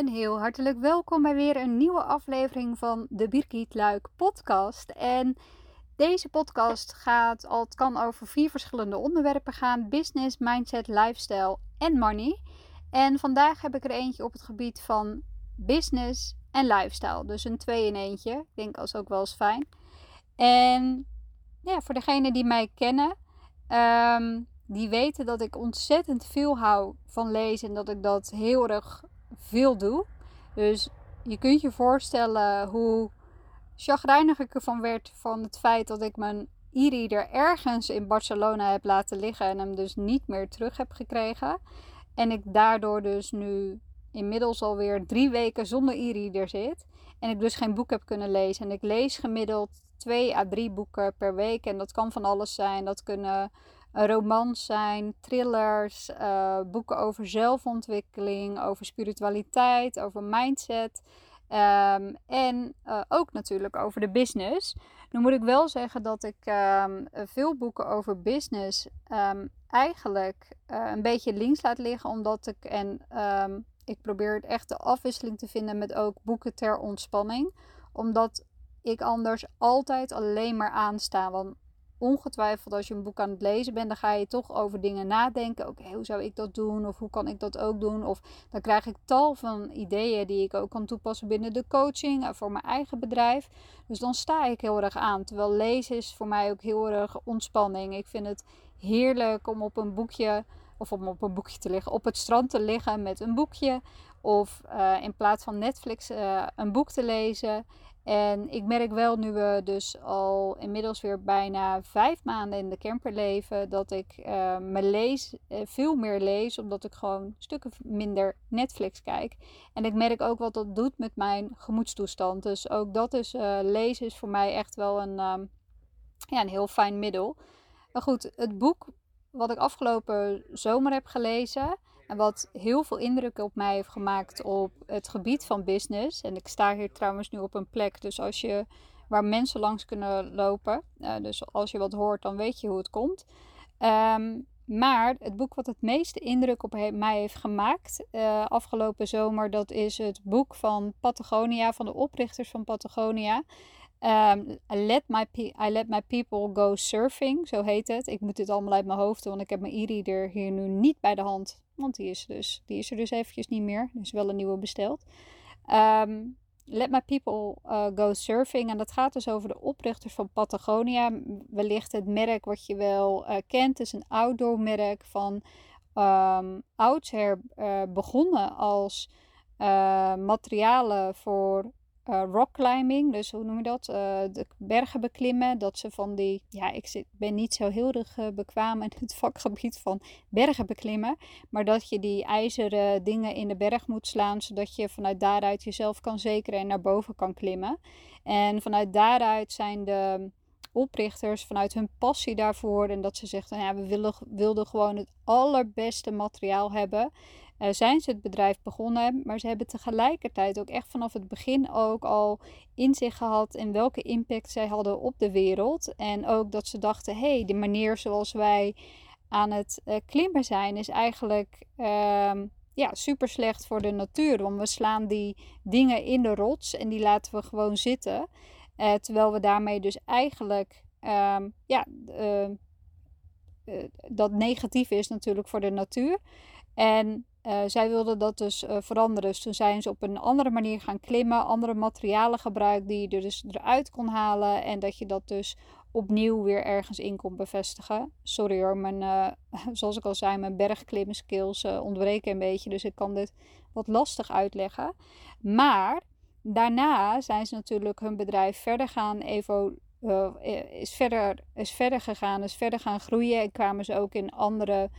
Een heel hartelijk welkom bij weer een nieuwe aflevering van de Birgit Luik podcast. En deze podcast gaat, al het kan over vier verschillende onderwerpen gaan. Business, mindset, lifestyle en money. En vandaag heb ik er eentje op het gebied van business en lifestyle. Dus een twee in eentje. Ik denk als ook wel eens fijn. En ja, voor degenen die mij kennen, um, die weten dat ik ontzettend veel hou van lezen en dat ik dat heel erg veel doe. Dus je kunt je voorstellen hoe chagrijnig ik ervan werd van het feit dat ik mijn e-reader ergens in Barcelona heb laten liggen en hem dus niet meer terug heb gekregen. En ik daardoor dus nu inmiddels alweer drie weken zonder e-reader zit. En ik dus geen boek heb kunnen lezen. En ik lees gemiddeld twee à drie boeken per week. En dat kan van alles zijn. Dat kunnen romans zijn, thrillers, uh, boeken over zelfontwikkeling, over spiritualiteit, over mindset. Um, en uh, ook natuurlijk over de business. Nu moet ik wel zeggen dat ik um, veel boeken over business um, eigenlijk een beetje links laat liggen. Omdat ik, en ik probeer het echt de afwisseling te vinden met ook boeken ter ontspanning. Omdat ik anders altijd alleen maar aansta. Want ongetwijfeld als je een boek aan het lezen bent, dan ga je toch over dingen nadenken. Oké, hoe zou ik dat doen? Of hoe kan ik dat ook doen? Of dan krijg ik tal van ideeën die ik ook kan toepassen binnen de coaching en voor mijn eigen bedrijf. Dus dan sta ik heel erg aan. Terwijl lezen is voor mij ook heel erg ontspanning. Ik vind het heerlijk om op een boekje of om op een boekje te liggen, op het strand te liggen met een boekje. Of uh, in plaats van Netflix uh, een boek te lezen. En ik merk wel, nu we dus al inmiddels weer bijna vijf maanden in de camper leven, dat ik uh, me lees, uh, veel meer lees, omdat ik gewoon stukken minder Netflix kijk. En ik merk ook wat dat doet met mijn gemoedstoestand. Dus ook dat is, uh, lezen is voor mij echt wel een, um, ja, een heel fijn middel. Maar goed, het boek wat ik afgelopen zomer heb gelezen, en wat heel veel indruk op mij heeft gemaakt op het gebied van business. En ik sta hier trouwens nu op een plek, dus als je, waar mensen langs kunnen lopen. Uh, dus als je wat hoort, dan weet je hoe het komt. Um, maar het boek wat het meeste indruk op mij heeft gemaakt uh, afgelopen zomer, dat is het boek van Patagonia, van de oprichters van Patagonia. Um, I, let my I Let My People Go Surfing, zo heet het. Ik moet dit allemaal uit mijn hoofd doen, want ik heb mijn e-reader hier nu niet bij de hand. Want die is, dus, die is er dus eventjes niet meer. Er is wel een nieuwe besteld. Um, Let My People uh, Go Surfing. En dat gaat dus over de oprichters van Patagonia. Wellicht het merk wat je wel uh, kent. Het is een outdoor merk van um, oudsher uh, begonnen als materialen voor uh, rock climbing, dus hoe noem je dat? Uh, de bergen beklimmen. Dat ze van die, ja, ik ben niet zo heel erg uh, bekwaam in het vakgebied van bergen beklimmen. Maar dat je die ijzeren dingen in de berg moet slaan, zodat je vanuit daaruit jezelf kan zekeren en naar boven kan klimmen. En vanuit daaruit zijn de oprichters vanuit hun passie daarvoor en dat ze zeggen, ja, we willen, wilden gewoon het allerbeste materiaal hebben uh, zijn ze het bedrijf begonnen. Maar ze hebben tegelijkertijd ook echt vanaf het begin ook al in zich gehad in welke impact zij hadden op de wereld. En ook dat ze dachten, hé, hey, de manier zoals wij aan het uh, klimmen zijn is eigenlijk uh, ja, super slecht voor de natuur. Want we slaan die dingen in de rots en die laten we gewoon zitten. Uh, terwijl we daarmee dus eigenlijk ehm, ja, dat negatief is natuurlijk voor de natuur. En uh, zij wilden dat dus uh, veranderen. Dus toen zijn ze op een andere manier gaan klimmen, andere materialen gebruikt die je er dus eruit kon halen. En dat je dat dus opnieuw weer ergens in kon bevestigen. Sorry hoor, mijn, uh, zoals ik al zei, mijn bergklimmen skills ontbreken een beetje. Dus ik kan dit wat lastig uitleggen. Maar daarna zijn ze natuurlijk hun bedrijf verder gaan evolueren. is, verder, is verder gegaan, is verder gaan groeien. En kwamen ze ook in andere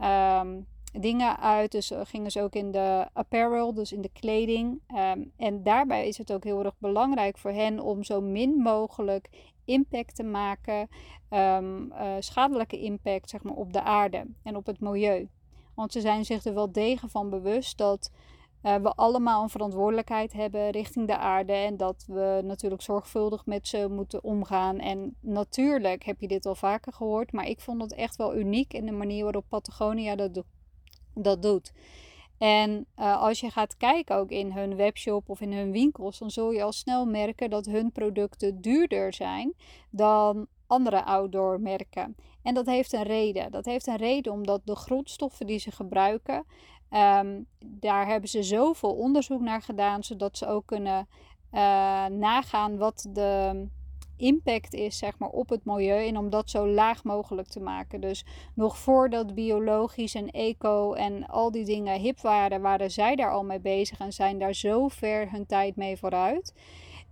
um, dingen uit. Dus uh, gingen ze ook in de apparel, dus in de kleding. Um, en daarbij is het ook heel erg belangrijk voor hen om zo min mogelijk impact te maken, um, uh, schadelijke impact zeg maar, op de aarde en op het milieu. Want ze zijn zich er wel degen van bewust dat uh, we allemaal een verantwoordelijkheid hebben richting de aarde en dat we natuurlijk zorgvuldig met ze moeten omgaan. En natuurlijk heb je dit al vaker gehoord, maar ik vond het echt wel uniek in de manier waarop Patagonia dat doet dat doet. En uh, als je gaat kijken ook in hun webshop of in hun winkels, dan zul je al snel merken dat hun producten duurder zijn dan andere outdoor merken. En dat heeft een reden. Dat heeft een reden omdat de grondstoffen die ze gebruiken, um, daar hebben ze zoveel onderzoek naar gedaan, zodat ze ook kunnen uh, nagaan wat de impact is zeg maar, op het milieu en om dat zo laag mogelijk te maken. Dus nog voordat biologisch en eco en al die dingen hip waren, waren zij daar al mee bezig en zijn daar zo ver hun tijd mee vooruit.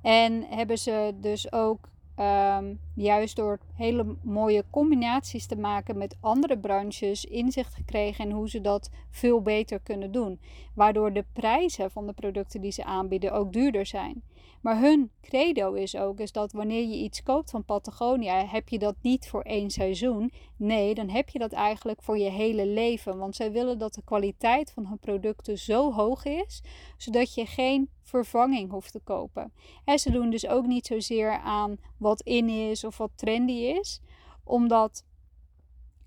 En hebben ze dus ook um, juist door hele mooie combinaties te maken met andere branches inzicht gekregen in hoe ze dat veel beter kunnen doen. Waardoor de prijzen van de producten die ze aanbieden ook duurder zijn. Maar hun credo is ook is dat wanneer je iets koopt van Patagonia, heb je dat niet voor één seizoen. Nee, dan heb je dat eigenlijk voor je hele leven. Want zij willen dat de kwaliteit van hun producten zo hoog is, zodat je geen vervanging hoeft te kopen. En ze doen dus ook niet zozeer aan wat in is of wat trendy is, omdat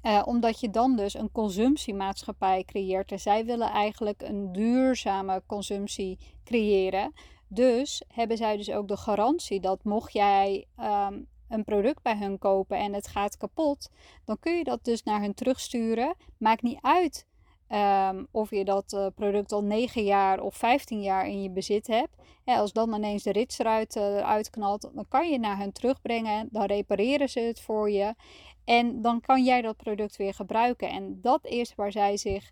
uh, omdat je dan dus een consumptiemaatschappij creëert. En zij willen eigenlijk een duurzame consumptie creëren. Dus hebben zij dus ook de garantie dat mocht jij um, een product bij hun kopen en het gaat kapot, dan kun je dat dus naar hun terugsturen. Maakt niet uit um, of je dat uh, product al 9 jaar of 15 jaar in je bezit hebt. Als dan ineens de rits eruit, uh, eruit knalt, dan kan je naar hen terugbrengen. Dan repareren ze het voor je. En dan kan jij dat product weer gebruiken. En dat is waar zij zich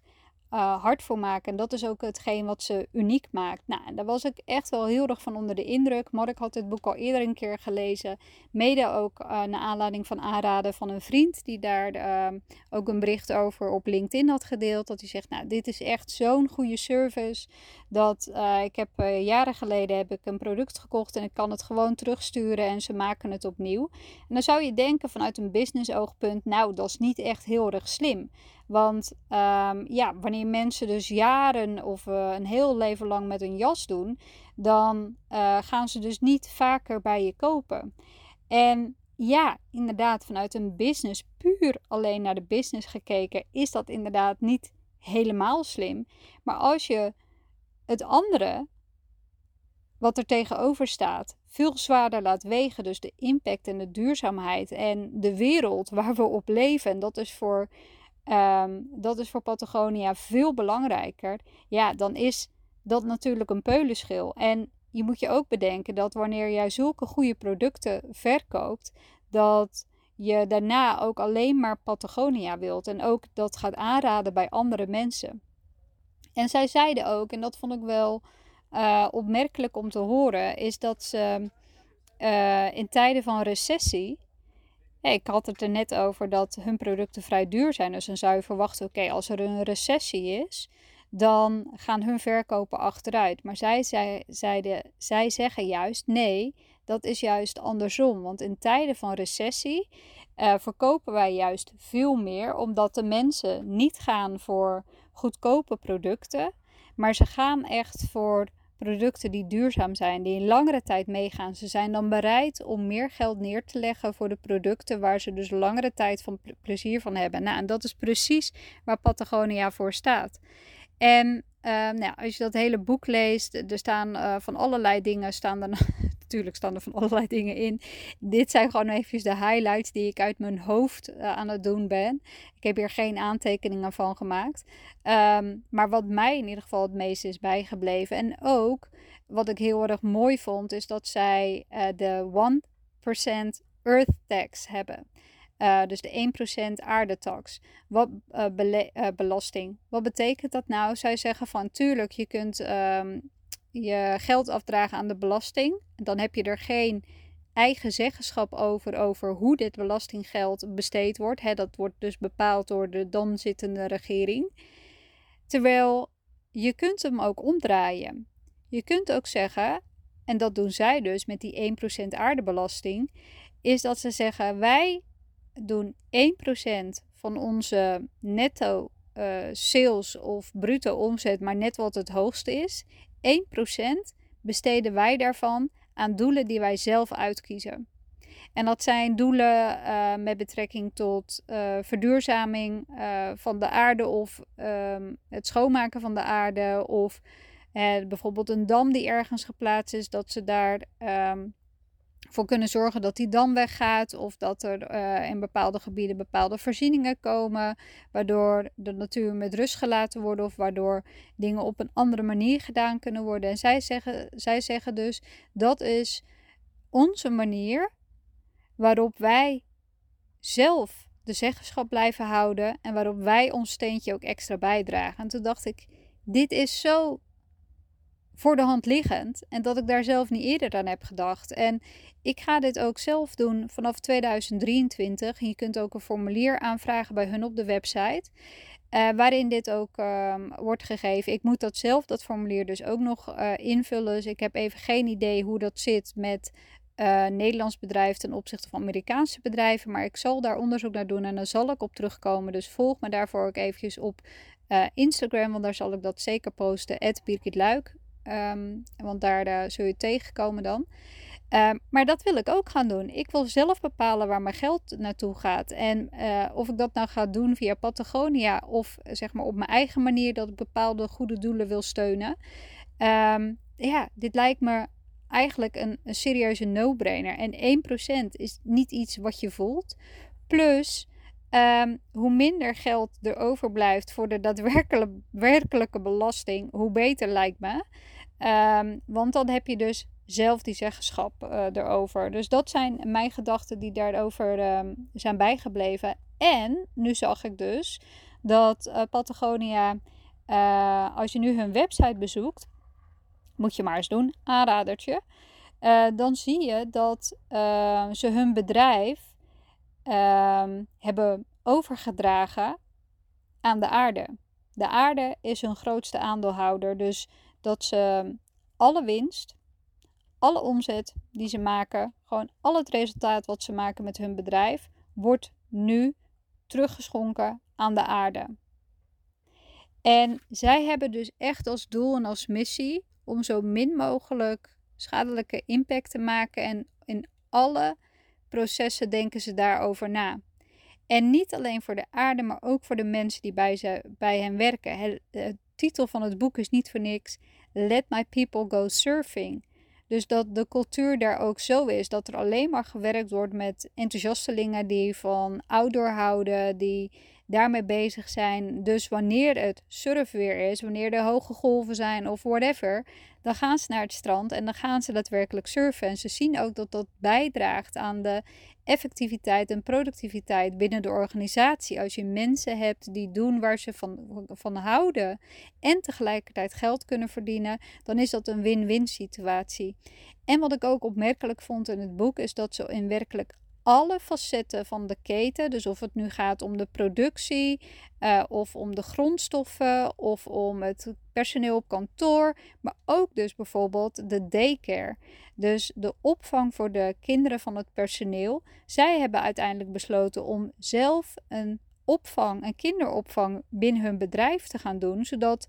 uh, hard voor maken. En dat is ook hetgeen wat ze uniek maakt. Nou, daar was ik echt wel heel erg van onder de indruk. Mark had dit boek al eerder een keer gelezen. Mede ook uh, naar aanleiding van aanraden van een vriend. Die daar uh, ook een bericht over op LinkedIn had gedeeld. Dat hij zegt, nou, dit is echt zo'n goede service. Dat ik heb jaren geleden heb ik een product gekocht. En ik kan het gewoon terugsturen en ze maken het opnieuw. En dan zou je denken vanuit een business oogpunt. Nou, dat is niet echt heel erg slim. Want um, ja, wanneer mensen dus jaren of uh, een heel leven lang met een jas doen, dan uh, gaan ze dus niet vaker bij je kopen. En ja, inderdaad, vanuit een business, puur alleen naar de business gekeken, is dat inderdaad niet helemaal slim. Maar als je het andere, wat er tegenover staat, veel zwaarder laat wegen, dus de impact en de duurzaamheid en de wereld waar we op leven, en dat is voor um, dat is voor Patagonia veel belangrijker. Ja, dan is dat natuurlijk een peulenschil. En je moet je ook bedenken dat wanneer jij zulke goede producten verkoopt, dat je daarna ook alleen maar Patagonia wilt. En ook dat gaat aanraden bij andere mensen. En zij zeiden ook, en dat vond ik wel uh, opmerkelijk om te horen, is dat ze uh, in tijden van recessie ik had het er net over dat hun producten vrij duur zijn. Dus dan zou je verwachten, oké, als er een recessie is, dan gaan hun verkopen achteruit. Maar zij, zeiden, zij zeggen juist, nee, dat is juist andersom. Want in tijden van recessie uh, verkopen wij juist veel meer, omdat de mensen niet gaan voor goedkope producten, maar ze gaan echt voor producten die duurzaam zijn, die een langere tijd meegaan. Ze zijn dan bereid om meer geld neer te leggen voor de producten waar ze dus langere tijd van plezier van hebben. Nou, en dat is precies waar Patagonia voor staat. En uh, nou, als je dat hele boek leest, er staan uh, van allerlei dingen staan er natuurlijk staan er van allerlei dingen in. Dit zijn gewoon even de highlights die ik uit mijn hoofd uh, aan het doen ben. Ik heb hier geen aantekeningen van gemaakt. Um, maar wat mij in ieder geval het meest is bijgebleven. En ook wat ik heel erg mooi vond, is dat zij uh, de 1% Earth Tax hebben. Uh, dus de 1% aardetax. Wat, belasting. Wat betekent dat nou? Zij zeggen van tuurlijk, je kunt um, je geld afdragen aan de belasting. Dan heb je er geen eigen zeggenschap over, over hoe dit belastinggeld besteed wordt. Dat wordt dus bepaald door de dan zittende regering. Terwijl je kunt hem ook omdraaien. Je kunt ook zeggen, en dat doen zij dus met die 1% aardebelasting, is dat ze zeggen wij doen 1% van onze netto uh, sales of bruto omzet, maar net wat het hoogste is. 1% besteden wij daarvan aan doelen die wij zelf uitkiezen. En dat zijn doelen uh, met betrekking tot uh, verduurzaming uh, van de aarde of um, het schoonmaken van de aarde. Of bijvoorbeeld een dam die ergens geplaatst is, dat ze daar um, voor kunnen zorgen dat die dam weggaat. Of dat er in bepaalde gebieden bepaalde voorzieningen komen. Waardoor de natuur met rust gelaten wordt. Of waardoor dingen op een andere manier gedaan kunnen worden. En zij zeggen, zij zeggen dus dat is onze manier waarop wij zelf de zeggenschap blijven houden en waarop wij ons steentje ook extra bijdragen. En toen dacht ik, dit is zo voor de hand liggend en dat ik daar zelf niet eerder aan heb gedacht. En ik ga dit ook zelf doen vanaf 2023. Je kunt ook een formulier aanvragen bij hun op de website. Uh, waarin dit ook uh, wordt gegeven. Ik moet dat zelf, dat formulier, dus ook nog uh, invullen. Dus ik heb even geen idee hoe dat zit met uh, Nederlands bedrijf ten opzichte van Amerikaanse bedrijven. Maar ik zal daar onderzoek naar doen en daar zal ik op terugkomen. Dus volg me daarvoor ook eventjes op Instagram, want daar zal ik dat zeker posten. Birgit Luik, um, want daar uh, zul je tegenkomen dan. Uh, maar dat wil ik ook gaan doen. Ik wil zelf bepalen waar mijn geld naartoe gaat. En uh, of ik dat nou ga doen via Patagonia of zeg maar op mijn eigen manier dat ik bepaalde goede doelen wil steunen. Um, ja, dit lijkt me eigenlijk een, serieuze no-brainer. En 1% is niet iets wat je voelt. Plus, hoe minder geld er overblijft voor de daadwerkelijke belasting, hoe beter lijkt me. Um, want dan heb je dus zelf die zeggenschap uh, erover. Dus dat zijn mijn gedachten die daarover um, zijn bijgebleven. En nu zag ik dus dat uh, Patagonia, uh, als je nu hun website bezoekt, moet je maar eens doen, aanradertje. Dan zie je dat uh, ze hun bedrijf hebben overgedragen aan de aarde. De aarde is hun grootste aandeelhouder. Dus dat ze alle winst, alle omzet die ze maken, gewoon al het resultaat wat ze maken met hun bedrijf, wordt nu teruggeschonken aan de aarde. En zij hebben dus echt als doel en als missie om zo min mogelijk schadelijke impact te maken. En in alle processen denken ze daarover na. En niet alleen voor de aarde, maar ook voor de mensen die bij, ze, bij hen werken. De titel van het boek is niet voor niks: Let My People Go Surfing. Dus dat de cultuur daar ook zo is dat er alleen maar gewerkt wordt met enthousiastelingen die van outdoor houden, die daarmee bezig zijn. Dus wanneer het surfweer is, wanneer er hoge golven zijn of whatever, dan gaan ze naar het strand en dan gaan ze daadwerkelijk surfen. En ze zien ook dat dat bijdraagt aan de effectiviteit en productiviteit binnen de organisatie. Als je mensen hebt die doen waar ze van, van houden en tegelijkertijd geld kunnen verdienen, dan is dat een win-win situatie. En wat ik ook opmerkelijk vond in het boek is dat ze in werkelijk alle facetten van de keten. Dus of het nu gaat om de productie, uh, of om de grondstoffen, of om het personeel op kantoor, maar ook dus bijvoorbeeld de daycare. Dus de opvang voor de kinderen van het personeel. Zij hebben uiteindelijk besloten om zelf een opvang, een kinderopvang binnen hun bedrijf te gaan doen, zodat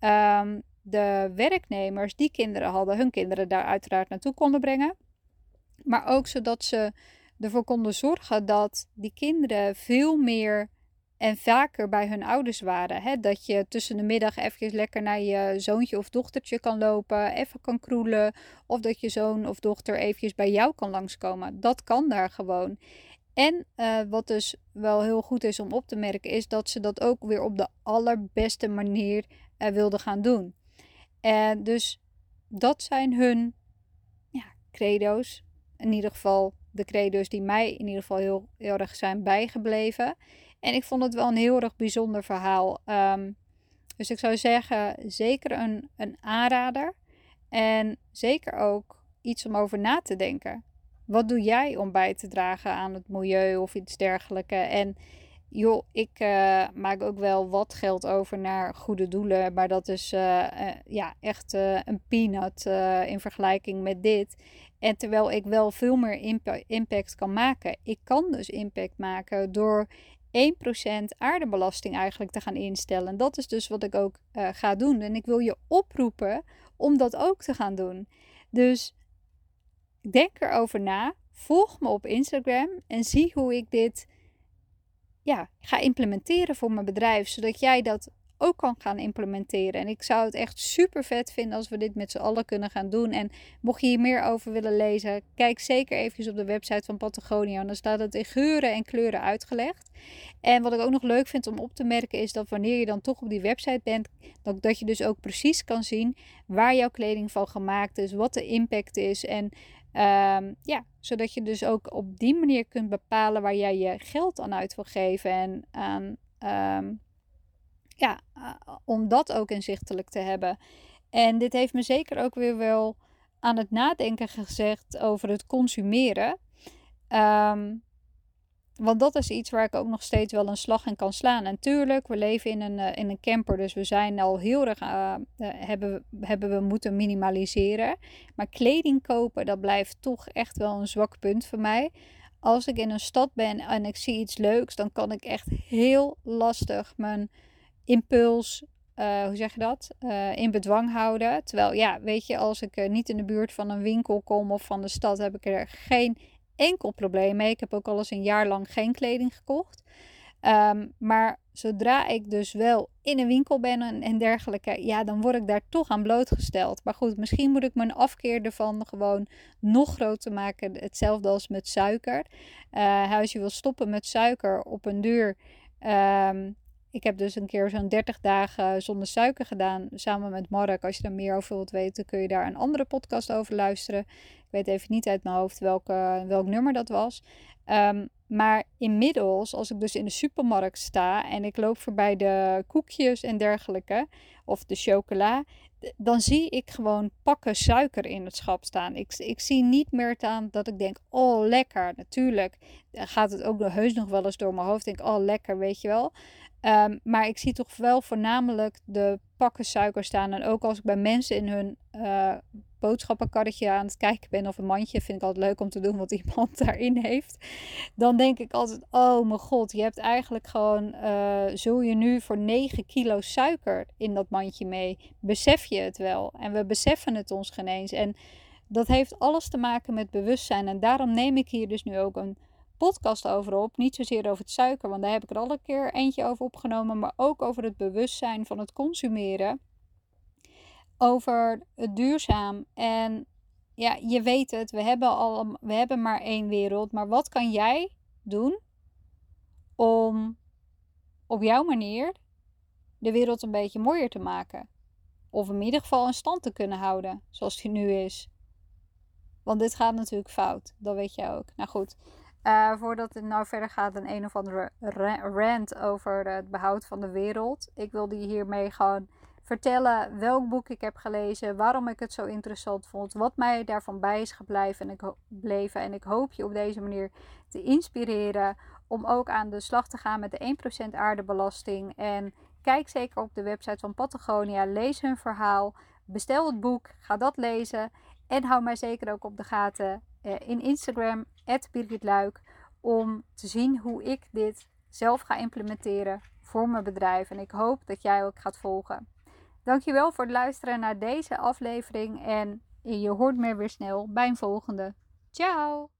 um, de werknemers die kinderen hadden, hun kinderen daar uiteraard naartoe konden brengen. Maar ook zodat ze ervoor konden zorgen dat die kinderen veel meer en vaker bij hun ouders waren. Hè? Dat je tussen de middag even lekker naar je zoontje of dochtertje kan lopen, even kan kroelen. Of dat je zoon of dochter eventjes bij jou kan langskomen. Dat kan daar gewoon. En uh, wat dus wel heel goed is om op te merken, is dat ze dat ook weer op de allerbeste manier uh, wilden gaan doen. En dus dat zijn hun ja, credo's. In ieder geval de credo's die mij in ieder geval heel, erg zijn bijgebleven. En ik vond het wel een heel erg bijzonder verhaal. Um, dus ik zou zeggen, zeker een, een aanrader. En zeker ook iets om over na te denken. Wat doe jij om bij te dragen aan het milieu of iets dergelijks? En joh, ik uh, maak ook wel wat geld over naar goede doelen. Maar dat is uh, uh, ja, echt een peanut in vergelijking met dit. En terwijl ik wel veel meer impact kan maken. Ik kan dus impact maken door 1% aardebelasting eigenlijk te gaan instellen. Dat is dus wat ik ook ga doen. En ik wil je oproepen om dat ook te gaan doen. Dus denk erover na. volg me op Instagram en zie hoe ik dit ja, ga implementeren voor mijn bedrijf, zodat jij dat ook kan gaan implementeren. En ik zou het echt super vet vinden als we dit met z'n allen kunnen gaan doen. En mocht je hier meer over willen lezen, kijk zeker even op de website van Patagonia. Dan staat het in geuren en kleuren uitgelegd. En wat ik ook nog leuk vind om op te merken is dat wanneer je dan toch op die website bent, dat, dat je dus ook precies kan zien waar jouw kleding van gemaakt is, wat de impact is en Um, ja, zodat je dus ook op die manier kunt bepalen waar jij je geld aan uit wil geven. En aan, um, ja, om dat ook inzichtelijk te hebben. En dit heeft me zeker ook weer wel aan het nadenken gezegd over het consumeren. Um, want dat is iets waar ik ook nog steeds wel een slag in kan slaan. En tuurlijk, we leven in een, uh, in een camper, dus we zijn al heel erg, uh, uh, hebben, hebben we moeten minimaliseren. Maar kleding kopen, dat blijft toch echt wel een zwak punt voor mij. Als ik in een stad ben en ik zie iets leuks, dan kan ik echt heel lastig mijn impuls, hoe zeg je dat, in bedwang houden. Terwijl, ja, weet je, als ik niet in de buurt van een winkel kom of van de stad, heb ik er geen enkel probleem mee. Ik heb ook al eens een jaar lang geen kleding gekocht. Um, maar zodra ik dus wel in een winkel ben en, dergelijke, ja, dan word ik daar toch aan blootgesteld. Maar goed, misschien moet ik mijn afkeer ervan gewoon nog groter maken. Hetzelfde als met suiker. Als je wil stoppen met suiker op een duur. Um, ik heb dus een keer zo'n 30 dagen zonder suiker gedaan samen met Mark. Als je daar meer over wilt weten, kun je daar een andere podcast over luisteren. Weet even niet uit mijn hoofd welke, welk nummer dat was. Um, maar inmiddels, als ik dus in de supermarkt sta en ik loop voorbij de koekjes en dergelijke, of de chocola, dan zie ik gewoon pakken suiker in het schap staan. Ik, ik zie niet meer aan dat ik denk, oh lekker. Natuurlijk gaat het ook heus nog wel eens door mijn hoofd. Denk, oh lekker, weet je wel. Um, maar ik zie toch wel voornamelijk de pakken suiker staan. En ook als ik bij mensen in hun uh, boodschappenkarretje aan het kijken ben of een mandje, vind ik altijd leuk om te doen wat iemand daarin heeft. Dan denk ik altijd: oh mijn god, je hebt eigenlijk gewoon, uh, zul je nu voor 9 kilo suiker in dat mandje mee? Besef je het wel? En we beseffen het ons geen eens. En dat heeft alles te maken met bewustzijn. En daarom neem ik hier dus nu ook een podcast over op. Niet zozeer over het suiker, want daar heb ik er al een keer eentje over opgenomen. Maar ook over het bewustzijn van het consumeren. Over het duurzaam. En ja, je weet het, we hebben, al, we hebben maar één wereld. Maar wat kan jij doen om op jouw manier de wereld een beetje mooier te maken? Of in ieder geval in stand te kunnen houden, zoals die nu is. Want dit gaat natuurlijk fout, dat weet je ook. Nou goed, uh, voordat het nou verder gaat, een een of andere rant over het behoud van de wereld. Ik wilde hiermee gewoon vertellen welk boek ik heb gelezen, waarom ik het zo interessant vond, wat mij daarvan bij is gebleven en ik. En ik hoop je op deze manier te inspireren om ook aan de slag te gaan met de 1% aardebelasting. En kijk zeker op de website van Patagonia, lees hun verhaal, bestel het boek, ga dat lezen en hou mij zeker ook op de gaten uh, in Instagram, Birgit Luik, om te zien hoe ik dit zelf ga implementeren voor mijn bedrijf. En ik hoop dat jij ook gaat volgen. Dankjewel voor het luisteren naar deze aflevering en je hoort me weer snel bij een volgende. Ciao!